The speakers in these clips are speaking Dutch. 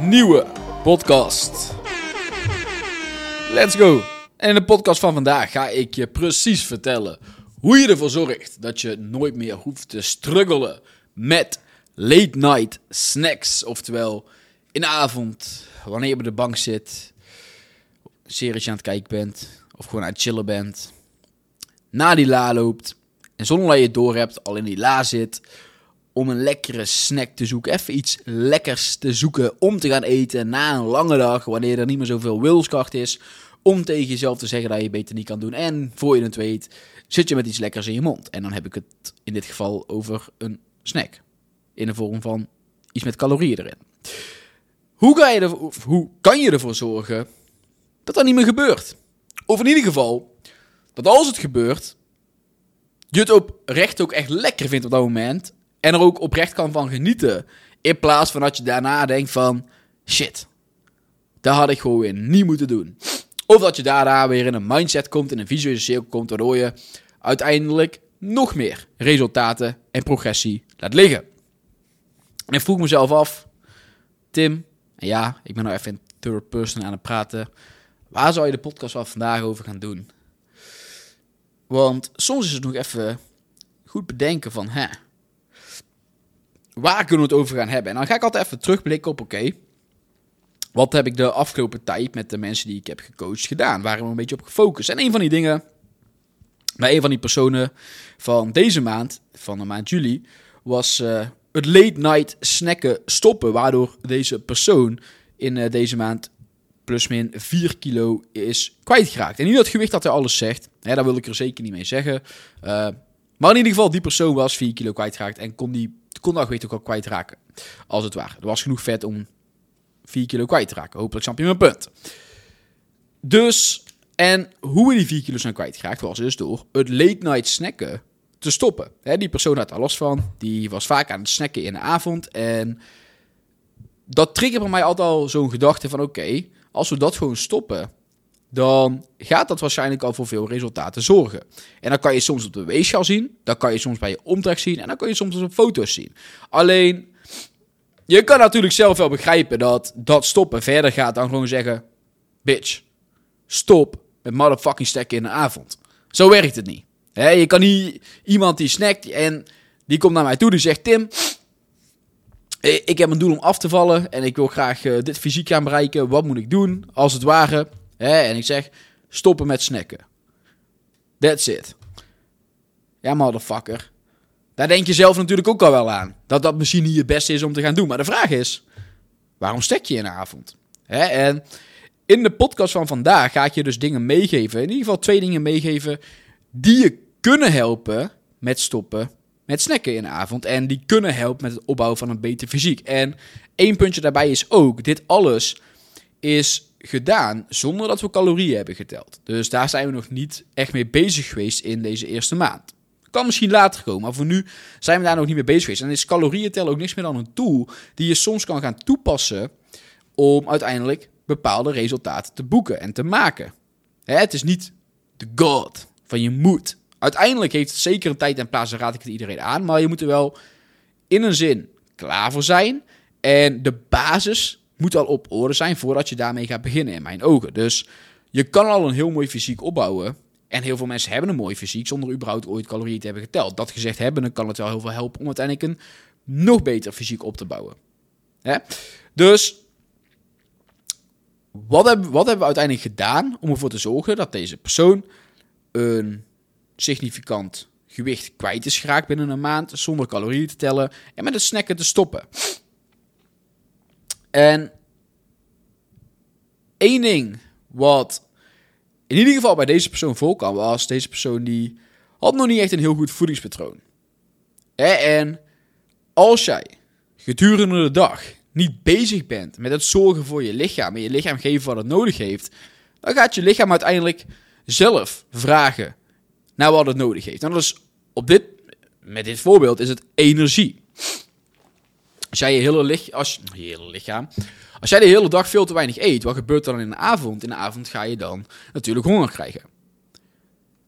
nieuwe podcast. Let's go. En in de podcast van vandaag ga ik je precies vertellen hoe je ervoor zorgt dat je nooit meer hoeft te struggelen met late night snacks. Oftewel in de avond, wanneer je op de bank zit, serietje aan het kijken bent of gewoon aan het chillen bent, na die la loopt en zonder dat je het door hebt, al in die la zit om een lekkere snack te zoeken. Even iets lekkers te zoeken om te gaan eten na een lange dag. Wanneer er niet meer zoveel wilskracht is. Om tegen jezelf te zeggen dat je beter niet kan doen. En voor je het weet, zit je met iets lekkers in je mond. En dan heb ik het in dit geval over een snack. In de vorm van iets met calorieën erin. Hoe, hoe kan je ervoor zorgen dat dat niet meer gebeurt? Of in ieder geval, dat als het gebeurt, je het oprecht ook echt lekker vindt op dat moment. En er ook oprecht kan van genieten. In plaats van dat je daarna denkt van... Shit, dat had ik gewoon weer niet moeten doen. Of dat je daarna weer in een mindset komt, in een visuele cirkel komt... waardoor je uiteindelijk nog meer resultaten en progressie laat liggen. En ik vroeg mezelf af... Tim, ja, ik ben nou even in third person aan het praten... Waar zou je de podcast van vandaag over gaan doen? Want soms is het nog even goed bedenken van... Hè, waar kunnen we het over gaan hebben? En dan ga ik altijd even terugblikken op, oké, wat heb ik de afgelopen tijd met de mensen die ik heb gecoacht gedaan? Waar hebben we een beetje op gefocust? En een van die dingen, bij een van die personen van deze maand, van de maand juli, was uh, het late night snacken stoppen. Waardoor deze persoon in uh, deze maand plusmin 4 kilo is kwijtgeraakt. En niet dat gewicht dat hij alles zegt, hè, daar wil ik er zeker niet mee zeggen. Uh, maar in ieder geval, die persoon was 4 kilo kwijtgeraakt en kon die kon dat gewicht ook al kwijtraken. Als het ware. Er was genoeg vet om 4 kilo kwijt te raken. Hopelijk snap je mijn punt. Dus, en hoe we die 4 kilo zijn kwijtgeraakt was dus door het late night snacken te stoppen. die persoon had er los van. Die was vaak aan het snacken in de avond. En dat triggerde bij mij altijd al zo'n gedachte van oké, als we dat gewoon stoppen, dan gaat dat waarschijnlijk al voor veel resultaten zorgen. En dan kan je soms op de weegschaal zien, dan kan je soms bij je omtrek zien en dan kan je soms op foto's zien. Alleen, je kan natuurlijk zelf wel begrijpen dat dat stoppen verder gaat dan gewoon zeggen: Bitch, stop met motherfucking stekken in de avond. Zo werkt het niet. je kan niet iemand die snackt en die komt naar mij toe die zegt: Tim, ik heb een doel om af te vallen en ik wil graag eh, dit fysiek gaan bereiken. Wat moet ik doen? Als het ware Hè? En ik zeg, stoppen met snacken. That's it. Ja, motherfucker. Daar denk je zelf natuurlijk ook al wel aan. Dat dat misschien niet het beste is om te gaan doen. Maar de vraag is, waarom stek je in de avond? Hè? En in de podcast van vandaag ga ik je dus dingen meegeven. In ieder geval twee dingen meegeven die je kunnen helpen met stoppen met snacken in de avond. En die kunnen helpen met het opbouwen van een beter fysiek. En één puntje daarbij is ook, dit alles is gedaan zonder dat we calorieën hebben geteld. Dus daar zijn we nog niet echt mee bezig geweest in deze eerste maand. Kan misschien later komen, maar voor nu zijn we daar nog niet mee bezig geweest. En is calorieën tellen ook niks meer dan een tool die je soms kan gaan toepassen om uiteindelijk bepaalde resultaten te boeken en te maken. Het is niet de god van je moet. Uiteindelijk heeft het zeker een tijd en plaats, daar raad ik het iedereen aan. Maar je moet er wel in een zin klaar voor zijn. En de basis moet al op orde zijn voordat je daarmee gaat beginnen, in mijn ogen. Dus je kan al een heel mooi fysiek opbouwen. En heel veel mensen hebben een mooi fysiek zonder überhaupt ooit calorieën te hebben geteld. Dat gezegd hebben, dan kan het wel heel veel helpen om uiteindelijk een nog beter fysiek op te bouwen. Hè? Dus wat hebben, we uiteindelijk gedaan om ervoor te zorgen dat deze persoon een significant gewicht kwijt is geraakt binnen een maand, zonder calorieën te tellen en met het snacken te stoppen. En één ding wat in ieder geval bij deze persoon voorkwam, was deze persoon die had nog niet echt een heel goed voedingspatroon. En als jij gedurende de dag niet bezig bent met het zorgen voor je lichaam en je lichaam geven wat het nodig heeft, dan gaat je lichaam uiteindelijk zelf vragen naar wat het nodig heeft. En dat is op dit, met dit voorbeeld is het energie. Als jij je hele, als, lichaam, als jij de hele dag veel te weinig eet, wat gebeurt er dan in de avond? In de avond ga je dan natuurlijk honger krijgen.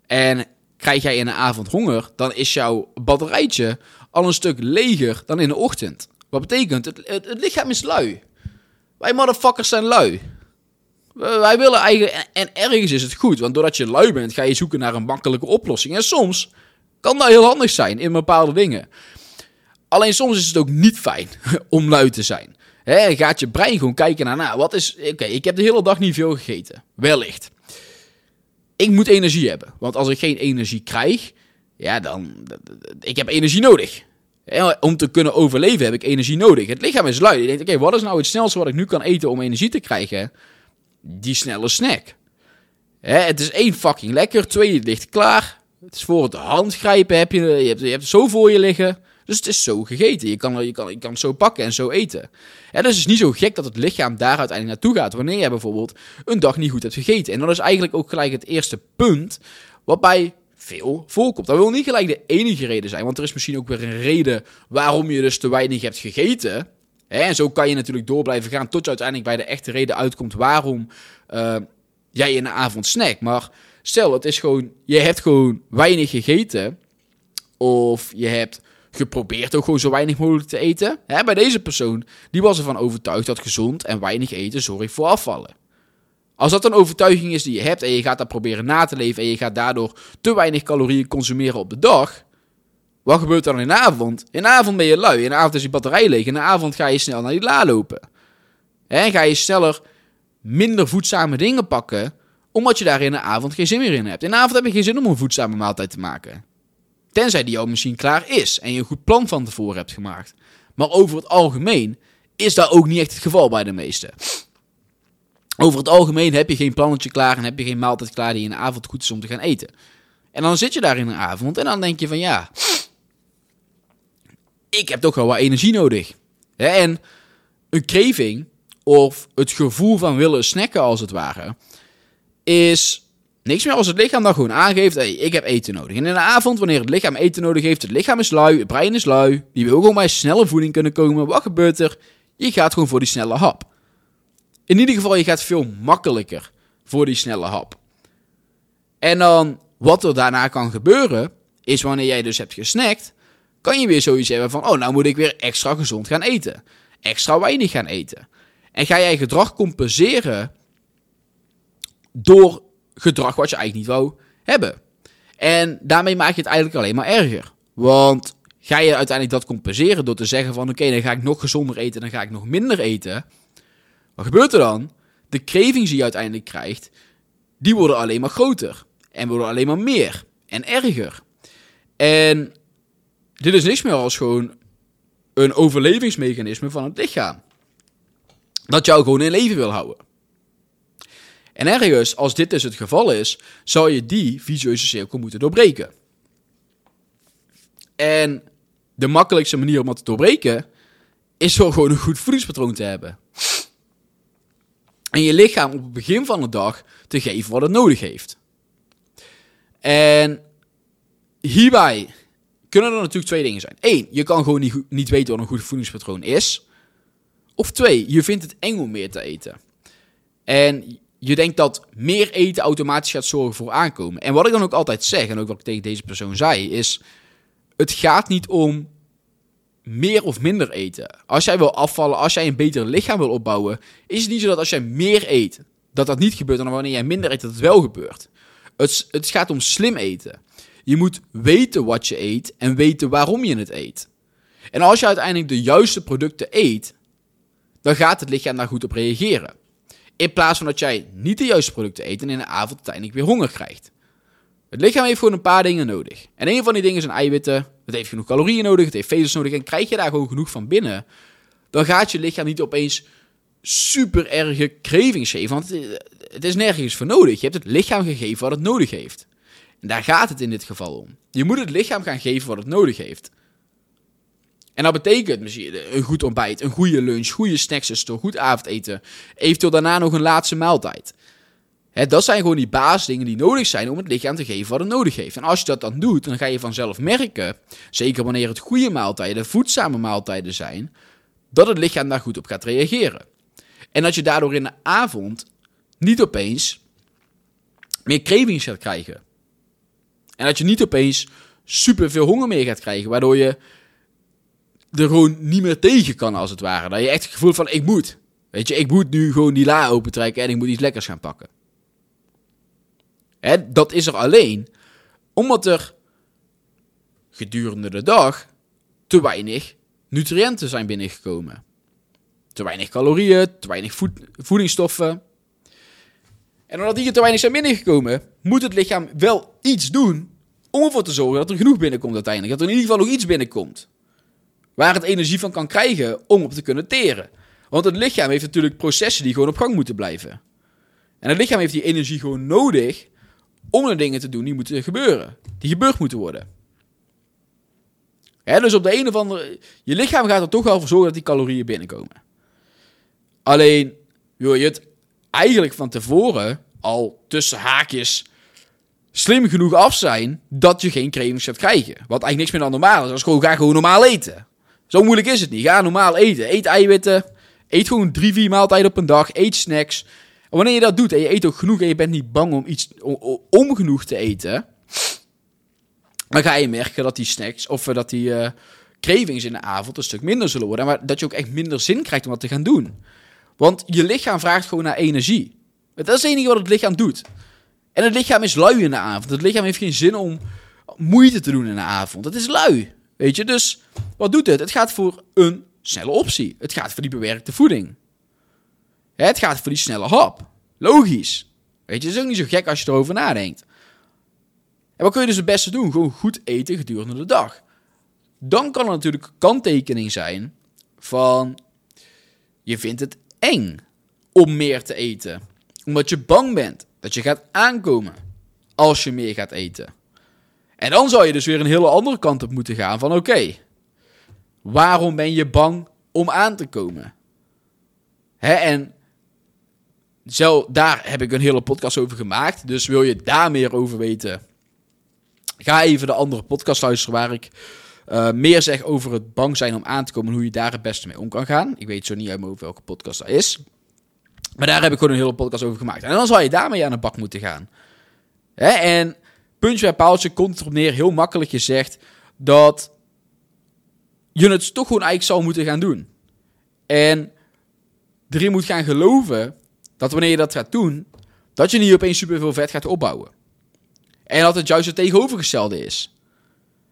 En krijg jij in de avond honger, dan is jouw batterijtje al een stuk leger dan in de ochtend. Wat betekent, het, het, lichaam is lui. Wij motherfuckers zijn lui. Wij willen eigenlijk, en ergens is het goed, want doordat je lui bent, ga je zoeken naar een makkelijke oplossing. En soms kan dat heel handig zijn in bepaalde dingen. Alleen soms is het ook niet fijn om lui te zijn. He, gaat je brein gewoon kijken naar, nou, wat is... Oké, ik heb de hele dag niet veel gegeten. Wellicht. Ik moet energie hebben. Want als ik geen energie krijg, ja, dan... Ik heb energie nodig. om te kunnen overleven heb ik energie nodig. Het lichaam is lui. Je denkt, oké, wat is nou het snelste wat ik nu kan eten om energie te krijgen? Die snelle snack. het is één fucking lekker. Twee, het ligt klaar. Het is voor het handgrijpen. Heb je, je, hebt, je hebt zo voor je liggen. Dus het is zo gegeten. Je kan, je kan, je kan het zo pakken en zo eten. En dus het is niet zo gek dat het lichaam daar uiteindelijk naartoe gaat. Wanneer je bijvoorbeeld een dag niet goed hebt gegeten. En dat is eigenlijk ook gelijk het eerste punt. Wat bij veel voorkomt. Dat wil niet gelijk de enige reden zijn. Want er is misschien ook weer een reden waarom je dus te weinig hebt gegeten. En zo kan je natuurlijk door blijven gaan tot je uiteindelijk bij de echte reden uitkomt waarom uh, jij in de avond snackt. Maar stel, het is gewoon, je hebt gewoon weinig gegeten. Of je hebt geprobeerd ook gewoon zo weinig mogelijk te eten. Hè, bij deze persoon, die was ervan overtuigd dat gezond en weinig eten zorgt voor afvallen. Als dat een overtuiging is die je hebt en je gaat dat proberen na te leven en je gaat daardoor te weinig calorieën consumeren op de dag, wat gebeurt dan in de avond? In de avond ben je lui, in de avond is je batterij leeg, in de avond ga je snel naar die la lopen. En ga je sneller minder voedzame dingen pakken, omdat je daar in de avond geen zin meer in hebt. In de avond heb je geen zin om een voedzame maaltijd te maken. Tenzij die jou misschien klaar is en je een goed plan van tevoren hebt gemaakt. Maar over het algemeen is dat ook niet echt het geval bij de meesten. Over het algemeen heb je geen plannetje klaar en heb je geen maaltijd klaar die in de avond goed is om te gaan eten. En dan zit je daar in de avond en dan denk je van ja, ik heb toch wel wat energie nodig. En een craving, of het gevoel van willen snacken als het ware, is Niks meer als het lichaam dan gewoon aangeeft, hey, ik heb eten nodig. En in de avond, wanneer het lichaam eten nodig heeft, het lichaam is lui, het brein is lui, die wil gewoon bij snelle voeding kunnen komen. Wat gebeurt er? Je gaat gewoon voor die snelle hap. In ieder geval, je gaat veel makkelijker voor die snelle hap. En dan, wat er daarna kan gebeuren, is wanneer jij dus hebt gesnackt, kan je weer zoiets hebben van, oh, nou moet ik weer extra gezond gaan eten. Extra weinig gaan eten. En ga jij gedrag compenseren door gedrag wat je eigenlijk niet wou hebben. En daarmee maak je het eigenlijk alleen maar erger. Want ga je uiteindelijk dat compenseren door te zeggen van oké, dan ga ik nog gezonder eten, dan ga ik nog minder eten. Wat gebeurt er dan? De cravings die je uiteindelijk krijgt, die worden alleen maar groter. En worden alleen maar meer. En erger. En dit is niks meer als gewoon een overlevingsmechanisme van het lichaam. Dat jou gewoon in leven wil houden. En ergens, als dit dus het geval is, zou je die visueuze cirkel moeten doorbreken. En de makkelijkste manier om dat te doorbreken, is door gewoon een goed voedingspatroon te hebben. En je lichaam op het begin van de dag te geven wat het nodig heeft. En hierbij kunnen er natuurlijk twee dingen zijn. Eén, je kan gewoon niet, niet weten wat een goed voedingspatroon is. Of twee, je vindt het eng om meer te eten. En je denkt dat meer eten automatisch gaat zorgen voor aankomen. En wat ik dan ook altijd zeg, en ook wat ik tegen deze persoon zei, is: het gaat niet om meer of minder eten. Als jij wil afvallen, als jij een beter lichaam wil opbouwen, is het niet zo dat als jij meer eet, dat dat niet gebeurt, dan wanneer jij minder eet, dat het wel gebeurt. Het, het gaat om slim eten. Je moet weten wat je eet en weten waarom je het eet. En als je uiteindelijk de juiste producten eet, dan gaat het lichaam daar goed op reageren. In plaats van dat jij niet de juiste producten eet en in de avond uiteindelijk weer honger krijgt. Het lichaam heeft gewoon een paar dingen nodig. En een van die dingen zijn eiwitten. Het heeft genoeg calorieën nodig, het heeft vezels nodig. En krijg je daar gewoon genoeg van binnen, dan gaat je lichaam niet opeens super erge cravings geven. Want het is nergens voor nodig. Je hebt het lichaam gegeven wat het nodig heeft. En daar gaat het in dit geval om. Je moet het lichaam gaan geven wat het nodig heeft. En dat betekent misschien een goed ontbijt, een goede lunch, goede snacks, goed avondeten. Eventueel daarna nog een laatste maaltijd. dat zijn gewoon die basisdingen die nodig zijn om het lichaam te geven wat het nodig heeft. En als je dat dan doet, dan ga je vanzelf merken, zeker wanneer het goede maaltijden, voedzame maaltijden zijn, dat het lichaam daar goed op gaat reageren. En dat je daardoor in de avond niet opeens meer cravings gaat krijgen. En dat je niet opeens super veel honger meer gaat krijgen, waardoor je er gewoon niet meer tegen kan, als het ware. Dat je echt het gevoel van, ik moet. Weet je, ik moet nu gewoon die la opentrekken en ik moet iets lekkers gaan pakken. Dat is er alleen omdat er gedurende de dag te weinig nutriënten zijn binnengekomen. Te weinig calorieën, te weinig voedingsstoffen. En omdat die te weinig zijn binnengekomen, moet het lichaam wel iets doen om ervoor te zorgen dat er genoeg binnenkomt uiteindelijk. Dat er in ieder geval nog iets binnenkomt. Waar het energie van kan krijgen om op te kunnen teren. Want het lichaam heeft natuurlijk processen die gewoon op gang moeten blijven. En het lichaam heeft die energie gewoon nodig om de dingen te doen die moeten gebeuren. Die gebeurd moeten worden. dus op de een of andere... Je lichaam gaat er toch wel voor zorgen dat die calorieën binnenkomen. Alleen wil je het eigenlijk van tevoren al tussen haakjes slim genoeg af zijn dat je geen cravings gaat krijgen. Wat eigenlijk niks meer dan normaal is. Als gewoon, ga gewoon normaal eten. Zo moeilijk is het niet. Ga normaal eten. Eet eiwitten. Eet gewoon drie, vier maaltijden op een dag. Eet snacks. En wanneer je dat doet en je eet ook genoeg en je bent niet bang om iets om, genoeg te eten, dan ga je merken dat die snacks of dat die uh, cravings in de avond een stuk minder zullen worden. Maar dat je ook echt minder zin krijgt om dat te gaan doen. Want je lichaam vraagt gewoon naar energie. Dat is het enige wat het lichaam doet. En het lichaam is lui in de avond. Het lichaam heeft geen zin om moeite te doen in de avond. Het is lui. Weet je, dus wat doet het? Het gaat voor een snelle optie. Het gaat voor die bewerkte voeding. Het gaat voor die snelle hap. Logisch. Weet je, het is ook niet zo gek als je erover nadenkt. En wat kun je dus het beste doen? Gewoon goed eten gedurende de dag. Dan kan er natuurlijk kanttekening zijn van je vindt het eng om meer te eten. Omdat je bang bent dat je gaat aankomen als je meer gaat eten. En dan zou je dus weer een hele andere kant op moeten gaan van oké, waarom ben je bang om aan te komen? Hè, en zo, daar heb ik een hele podcast over gemaakt. Dus wil je daar meer over weten, ga even de andere podcast luisteren waar ik uh, meer zeg over het bang zijn om aan te komen en hoe je daar het beste mee om kan gaan. Ik weet zo niet uit over welke podcast dat is. Maar daar heb ik gewoon een hele podcast over gemaakt. En dan zal je daarmee aan de bak moeten gaan. Hè? En puntje bij paaltje komt erop neer, heel makkelijk gezegd, dat je het toch gewoon eigenlijk zou moeten gaan doen. En erin moet gaan geloven dat wanneer je dat gaat doen, dat je niet opeens superveel vet gaat opbouwen. En dat het juist het tegenovergestelde is.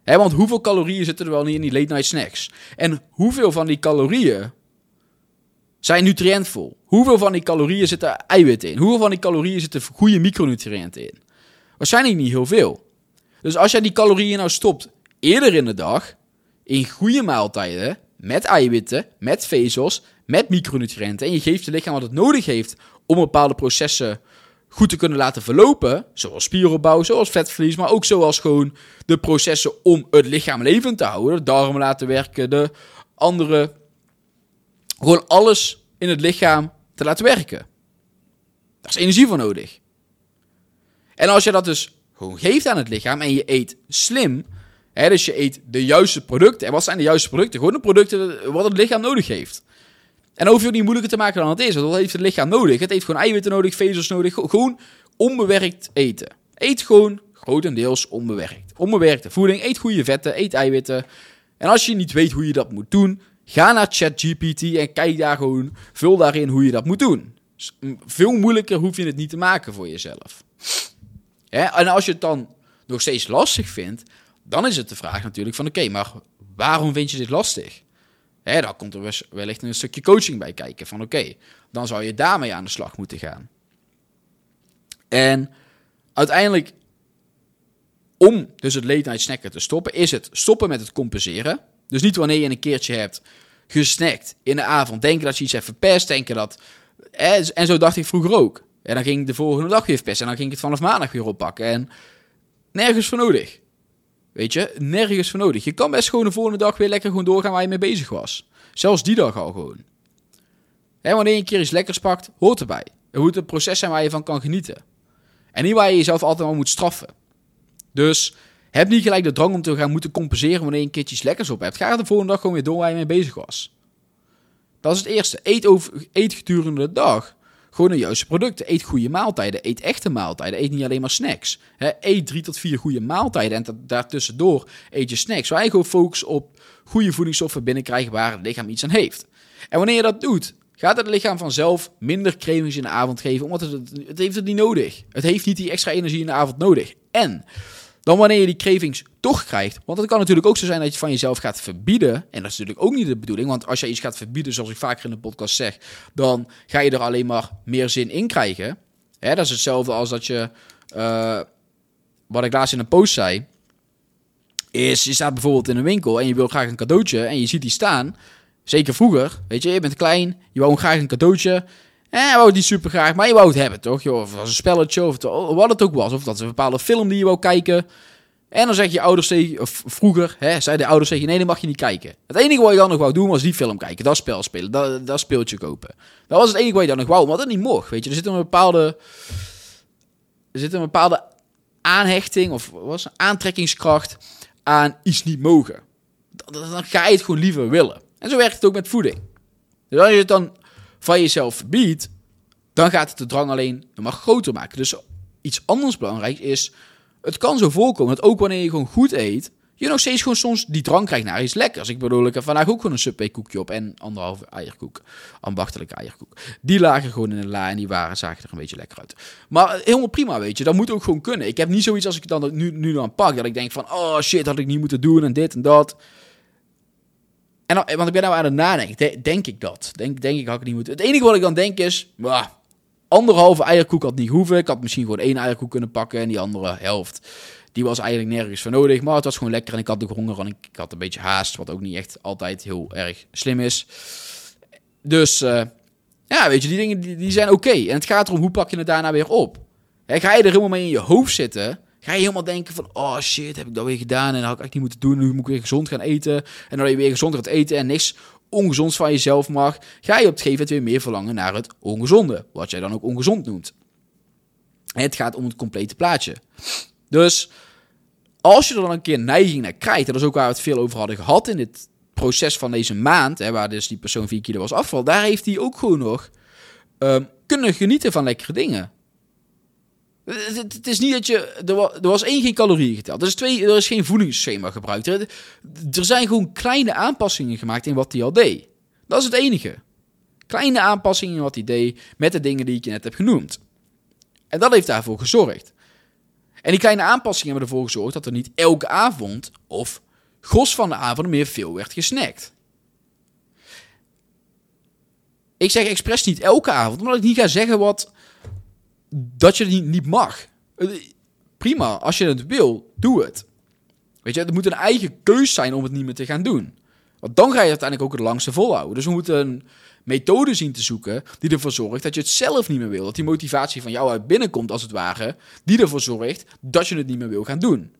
Want hoeveel calorieën zitten er wel niet in die late night snacks? En hoeveel van die calorieën zijn nutriëntvol? Hoeveel van die calorieën zitten eiwitten in? Hoeveel van die calorieën zitten goede micronutriënten in? Waarschijnlijk niet heel veel. Dus als jij die calorieën nou stopt eerder in de dag, in goede maaltijden, met eiwitten, met vezels, met micronutriënten, en je geeft je lichaam wat het nodig heeft om bepaalde processen goed te kunnen laten verlopen, zoals spieropbouw, zoals vetverlies, maar ook zoals gewoon de processen om het lichaam levend te houden, de darmen laten werken, de andere, gewoon alles in het lichaam te laten werken. Daar is energie voor nodig. En als je dat dus gewoon geeft aan het lichaam en je eet slim, hè, dus je eet de juiste producten. En wat zijn de juiste producten? Gewoon de producten wat het lichaam nodig heeft. En hoef je ook niet moeilijker te maken dan het is. Want wat heeft het lichaam nodig? Het heeft gewoon eiwitten nodig, vezels nodig. Gewoon onbewerkt eten. Eet gewoon grotendeels onbewerkt. Onbewerkte voeding, eet goede vetten, eet eiwitten. En als je niet weet hoe je dat moet doen, ga naar ChatGPT en kijk daar gewoon, vul daarin hoe je dat moet doen. Veel moeilijker hoef je het niet te maken voor jezelf. En als je het dan nog steeds lastig vindt, dan is het de vraag natuurlijk van oké, maar waarom vind je dit lastig? Hè, dan komt er wellicht een stukje coaching bij kijken. Van oké, dan zou je daarmee aan de slag moeten gaan. En uiteindelijk om dus het late snacken te stoppen, is het stoppen met het compenseren. Dus niet wanneer je een keertje hebt gesnackt in de avond, denken dat je iets hebt verpest, denken dat... En zo dacht ik vroeger ook. En dan ging ik de volgende dag weer verpesten en dan ging ik het vanaf maandag weer oppakken. En nergens voor nodig. Weet je, nergens voor nodig. Je kan best gewoon de volgende dag weer lekker gewoon doorgaan waar je mee bezig was. Zelfs die dag al gewoon. En wanneer je een keer iets lekkers pakt, hoort erbij. Het moet een proces zijn waar je van kan genieten. En niet waar je jezelf altijd maar moet straffen. Dus heb niet gelijk de drang om te gaan moeten compenseren wanneer je een keertje iets lekkers op hebt. Ga de volgende dag gewoon weer door waar je mee bezig was. Dat is het eerste. Eet, over, eet gedurende de dag gewoon de juiste producten. Eet goede maaltijden. Eet echte maaltijden. Eet niet alleen maar snacks. eet drie tot vier goede maaltijden. En daartussendoor eet je snacks. Je gewoon focus op goede voedingsstoffen binnenkrijgen waar het lichaam iets aan heeft. En wanneer je dat doet, gaat het lichaam vanzelf minder cravings in de avond geven. Omdat het, het heeft het niet nodig. Het heeft niet die extra energie in de avond nodig. En dan wanneer je die cravings toch krijgt. Want het kan natuurlijk ook zo zijn dat je van jezelf gaat verbieden. En dat is natuurlijk ook niet de bedoeling. Want als je iets gaat verbieden, zoals ik vaker in de podcast zeg, dan ga je er alleen maar meer zin in krijgen. Hè, dat is hetzelfde als dat je. Uh, wat ik laatst in een post zei. Is je staat bijvoorbeeld in een winkel en je wil graag een cadeautje. En je ziet die staan. Zeker vroeger. Weet je, je bent klein. Je wou graag een cadeautje. En je wou niet super graag, maar je wou het hebben, toch? Of het was een spelletje, of wat het ook was. Of dat is een bepaalde film die je wou kijken. En dan zeg je ouders tegen, of vroeger, hè, zei de ouders tegen nee, dan mag je niet kijken. Het enige wat je dan nog wou doen was die film kijken, dat spel spelen, dat, dat speeltje kopen. Dat was het enige wat je dan nog wou, maar dat niet mocht, weet je. Er zit een bepaalde, er zit een bepaalde aanhechting, of was aantrekkingskracht aan iets niet mogen. Dan, dan ga je het gewoon liever willen. En zo werkt het ook met voeding. Dus als je het dan van jezelf verbiedt, dan gaat het de drang alleen nog groter maken. Dus iets anders belangrijk is, het kan zo voorkomen dat ook wanneer je gewoon goed eet, je nog steeds gewoon soms die drang krijgt naar iets lekkers. Ik bedoel, ik heb vandaag ook gewoon een Subway koekje op en anderhalve eierkoek. Ambachtelijke eierkoek. Die lagen gewoon in de la en die waren, zagen er een beetje lekker uit. Maar helemaal prima, weet je. Dat moet ook gewoon kunnen. Ik heb niet zoiets als ik dan nu, nu dan pak, dat ik denk van, oh shit, had ik niet moeten doen en dit en dat. En dan, want ik ben nou aan het nadenken. denk ik dat? Denk, denk ik had ik niet moeten. Het enige wat ik dan denk is. Bah, anderhalve eierkoek had niet hoeven. Ik had misschien gewoon één eierkoek kunnen pakken. En die andere helft. Die was eigenlijk nergens voor nodig. Maar het was gewoon lekker. En ik had de honger. En ik, had een beetje haast. Wat ook niet echt altijd heel erg slim is. Dus. Uh, ja, weet je, die dingen die, die zijn oké. En het gaat erom hoe pak je het daarna weer op. ga je er helemaal mee in je hoofd zitten Ga je helemaal denken van, oh shit, heb ik dat weer gedaan en dat had ik echt niet moeten doen. Nu moet ik weer gezond gaan eten. En dan je weer gezond gaat eten en niks ongezonds van jezelf mag. Ga je op het gegeven moment weer meer verlangen naar het ongezonde. Wat jij dan ook ongezond noemt. het gaat om het complete plaatje. Dus als je er dan een keer neiging naar krijgt, en dat is ook waar we het veel over hadden gehad in dit proces van deze maand, hè, waar dus die persoon 4 kilo was afval, daar heeft hij ook gewoon nog um, kunnen genieten van lekkere dingen. Het, is niet dat je. Er was, één geen calorieën geteld. Er is, twee, er is geen voedingsschema gebruikt. Er, zijn gewoon kleine aanpassingen gemaakt in wat hij al deed. Dat is het enige. Kleine aanpassingen in wat hij deed met de dingen die ik je net heb genoemd. En dat heeft daarvoor gezorgd. En die kleine aanpassingen hebben ervoor gezorgd dat er niet elke avond of gros van de avond meer veel werd gesnackt. Ik zeg expres niet elke avond, omdat ik niet ga zeggen wat dat je het niet, mag. Eh, prima, als je het wil, doe het. Weet je, het moet een eigen keus zijn om het niet meer te gaan doen. Want dan ga je uiteindelijk ook het langste volhouden. Dus we moeten een methode zien te zoeken die ervoor zorgt dat je het zelf niet meer wil. Dat die motivatie van jou uit binnenkomt, als het ware, die ervoor zorgt dat je het niet meer wil gaan doen.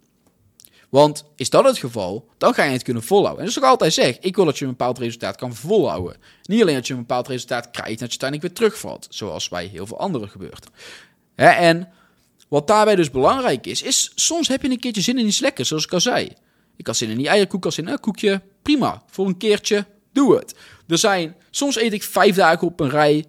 Want is dat het geval, dan ga je het kunnen volhouden. En dat ook altijd zeg, ik wil dat je een bepaald resultaat kan volhouden. Niet alleen dat je een bepaald resultaat krijgt dat je uiteindelijk weer terugvalt. Zoals bij heel veel anderen gebeurt. En wat daarbij dus belangrijk is, is soms heb je een keertje zin in iets lekkers, zoals ik al zei. Ik had zin in die eierkoek, als in een koekje. Prima, voor een keertje, doe het. Er zijn, soms eet ik vijf dagen op een rij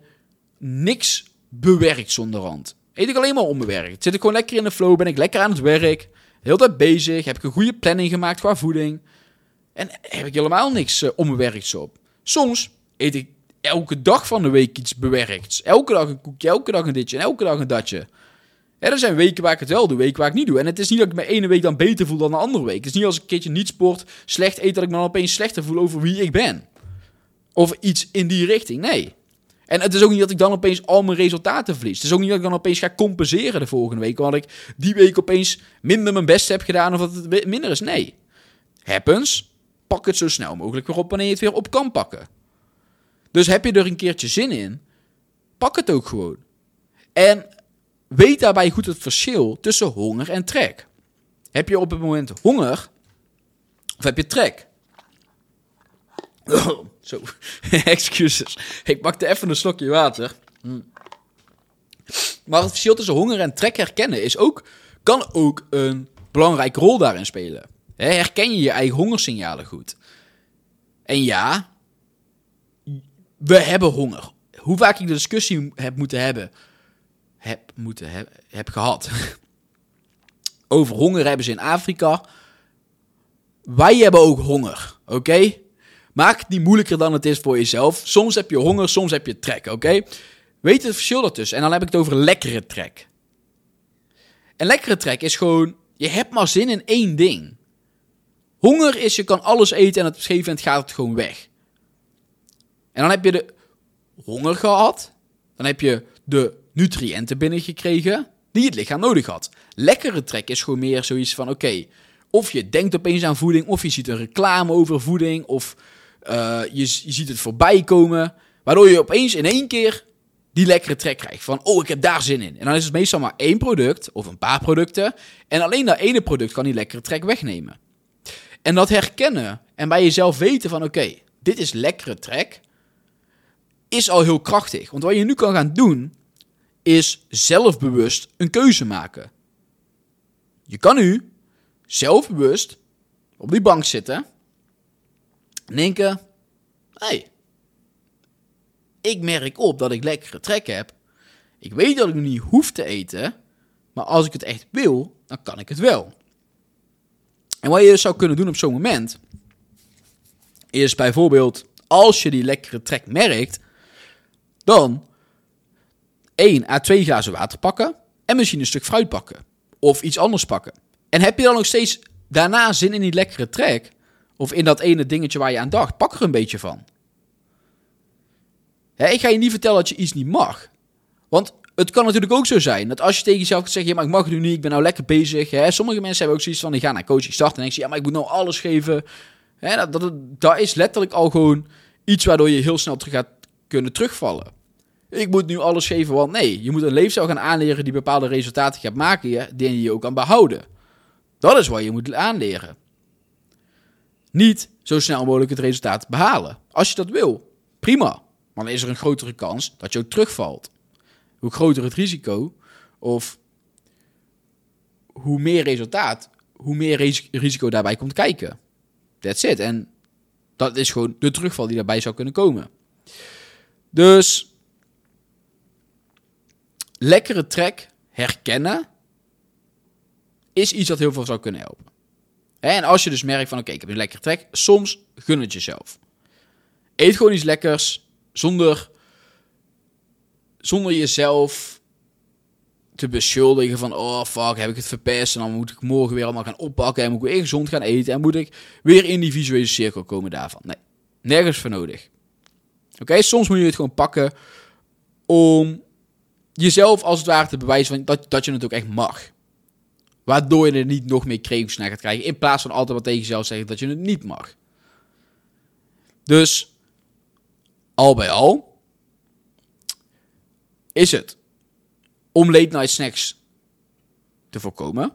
niks bewerkt zonder rand. Eet ik alleen maar onbewerkt. Zit ik gewoon lekker in de flow, ben ik lekker aan het werk. Heel tijd bezig, heb ik een goede planning gemaakt qua voeding. En heb ik helemaal niks uh, onbewerkts op. Soms eet ik elke dag van de week iets bewerkt. Elke dag een koekje, elke dag een ditje en elke dag een datje. Er zijn weken waar ik het wel doe, weken waar ik niet doe. En het is niet dat ik me ene week dan beter voel dan de andere week. Het is niet als ik een keertje niet sport, slecht eet, dat ik me dan opeens slechter voel over wie ik ben. Of iets in die richting. Nee. En het is ook niet dat ik dan opeens al mijn resultaten verlies. Het is ook niet dat ik dan opeens ga compenseren de volgende week. Want ik die week opeens minder mijn best heb gedaan of dat het minder is. Nee. Happens. Pak het zo snel mogelijk weer op wanneer je het weer op kan pakken. Dus heb je er een keertje zin in, pak het ook gewoon. En weet daarbij goed het verschil tussen honger en trek. Heb je op het moment honger of heb je trek? Zo, excuses. Ik pakte even een slokje water. Hmm. Maar het verschil tussen honger en trek herkennen is ook, kan ook een belangrijke rol daarin spelen. Herken je je eigen hongersignalen goed? En ja, we hebben honger. Hoe vaak ik de discussie heb moeten hebben, heb, moeten, heb, heb gehad. Over honger hebben ze in Afrika. Wij hebben ook honger, oké? Maak het niet moeilijker dan het is voor jezelf. Soms heb je honger, soms heb je trek, oké? Weet het verschil ertussen? En dan heb ik het over lekkere trek. En lekkere trek is gewoon, je hebt maar zin in één ding. Honger is, je kan alles eten en op een gegeven moment gaat het gewoon weg. En dan heb je de honger gehad. Dan heb je de nutriënten binnengekregen die het lichaam nodig had. Lekkere trek is gewoon meer zoiets van: oké, of je denkt opeens aan voeding, of je ziet een reclame over voeding, of uh, je, je ziet het voorbij komen. Waardoor je opeens in één keer die lekkere trek krijgt. Van, oh, ik heb daar zin in. En dan is het meestal maar één product of een paar producten. En alleen dat ene product kan die lekkere trek wegnemen. En dat herkennen en bij jezelf weten van, oké, dit is lekkere trek is al heel krachtig. Want wat je nu kan gaan doen, is zelfbewust een keuze maken. Je kan nu zelfbewust op die bank zitten en denken: hey, ik merk op dat ik lekkere trek heb. Ik weet dat ik nu niet hoef te eten, maar als ik het echt wil, dan kan ik het wel. En wat je dus zou kunnen doen op zo'n moment, is bijvoorbeeld als je die lekkere trek merkt, dan 1 à 2 glazen water pakken en misschien een stuk fruit pakken. Of iets anders pakken. En heb je dan nog steeds daarna zin in die lekkere trek? Of in dat ene dingetje waar je aan dacht? Pak er een beetje van. ik ga je niet vertellen dat je iets niet mag. Want het kan natuurlijk ook zo zijn dat als je tegen jezelf zegt: ja, maar ik mag het nu niet, ik ben nou lekker bezig. Hè? Sommige mensen hebben ook zoiets van: die gaan naar coaching starten en denken: ja, maar ik moet nou alles geven. Hè, dat, dat is letterlijk al gewoon iets waardoor je heel snel terug gaat kunnen terugvallen. Ik moet nu alles geven, want nee, je moet een leefstijl gaan aanleren die bepaalde resultaten gaat maken, die je ook kan behouden. Dat is wat je moet aanleren. Niet zo snel mogelijk het resultaat behalen. Als je dat wil, prima. Maar dan is er een grotere kans dat je ook terugvalt. Hoe groter het risico, of hoe meer resultaat, hoe meer risico daarbij komt kijken. That's it. En dat is gewoon de terugval die daarbij zou kunnen komen. Dus lekkere trek herkennen is iets dat heel veel zou kunnen helpen. En als je dus merkt van oké, ik heb een lekkere trek, soms gun het jezelf. Eet gewoon iets lekkers zonder, zonder jezelf te beschuldigen van oh fuck, heb ik het verpest en dan moet ik morgen weer allemaal gaan oppakken en moet ik weer gezond gaan eten en moet ik weer in die visuele cirkel komen daarvan. Nee, nergens voor nodig. Oké, soms moet je het gewoon pakken om jezelf als het ware te bewijzen van dat, dat je het ook echt mag. Waardoor je er niet nog meer kreegels naar gaat krijgen. In plaats van altijd wat tegen jezelf zeggen dat je het niet mag. Dus, al bij al, is het om late night snacks te voorkomen.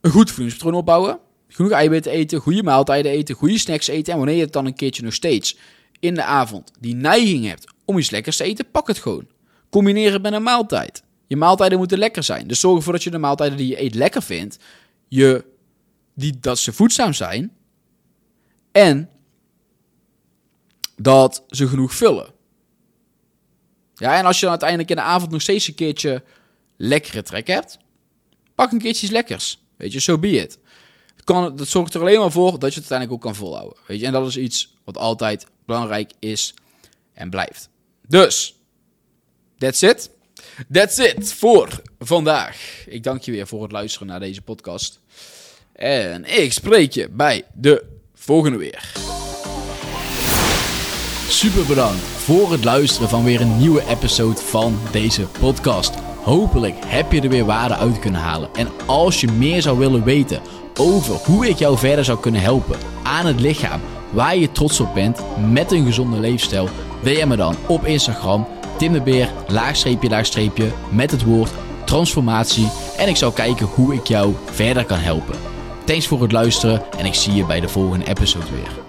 Een goed voedingspatroon opbouwen. Genoeg eiwitten eten, goede maaltijden eten, goede snacks eten. En wanneer je het dan een keertje nog steeds in de avond die neiging hebt om iets lekkers te eten, pak het gewoon. Combineer het met een maaltijd. Je maaltijden moeten lekker zijn. Dus zorg ervoor dat je de maaltijden die je eet lekker vindt. Je, die, dat ze voedzaam zijn. En dat ze genoeg vullen. Ja, en als je dan uiteindelijk in de avond nog steeds een keertje lekkere trek hebt, pak een keertje iets lekkers. Weet je, zo so be it. Kan, dat zorgt er alleen maar voor dat je het uiteindelijk ook kan volhouden. Weet je, en dat is iets wat altijd belangrijk is en blijft. Dus, That's it. That's it voor vandaag. Ik dank je weer voor het luisteren naar deze podcast. En ik spreek je bij de volgende weer. Super bedankt voor het luisteren van weer een nieuwe episode van deze podcast. Hopelijk heb je er weer waarde uit kunnen halen. En als je meer zou willen weten over hoe ik jou verder zou kunnen helpen aan het lichaam waar je trots op bent met een gezonde leefstijl, DM me dan op Instagram Tim de Beer, laagstreepje, laagstreepje, met het woord transformatie. En ik zal kijken hoe ik jou verder kan helpen. Thanks voor het luisteren en ik zie je bij de volgende episode weer.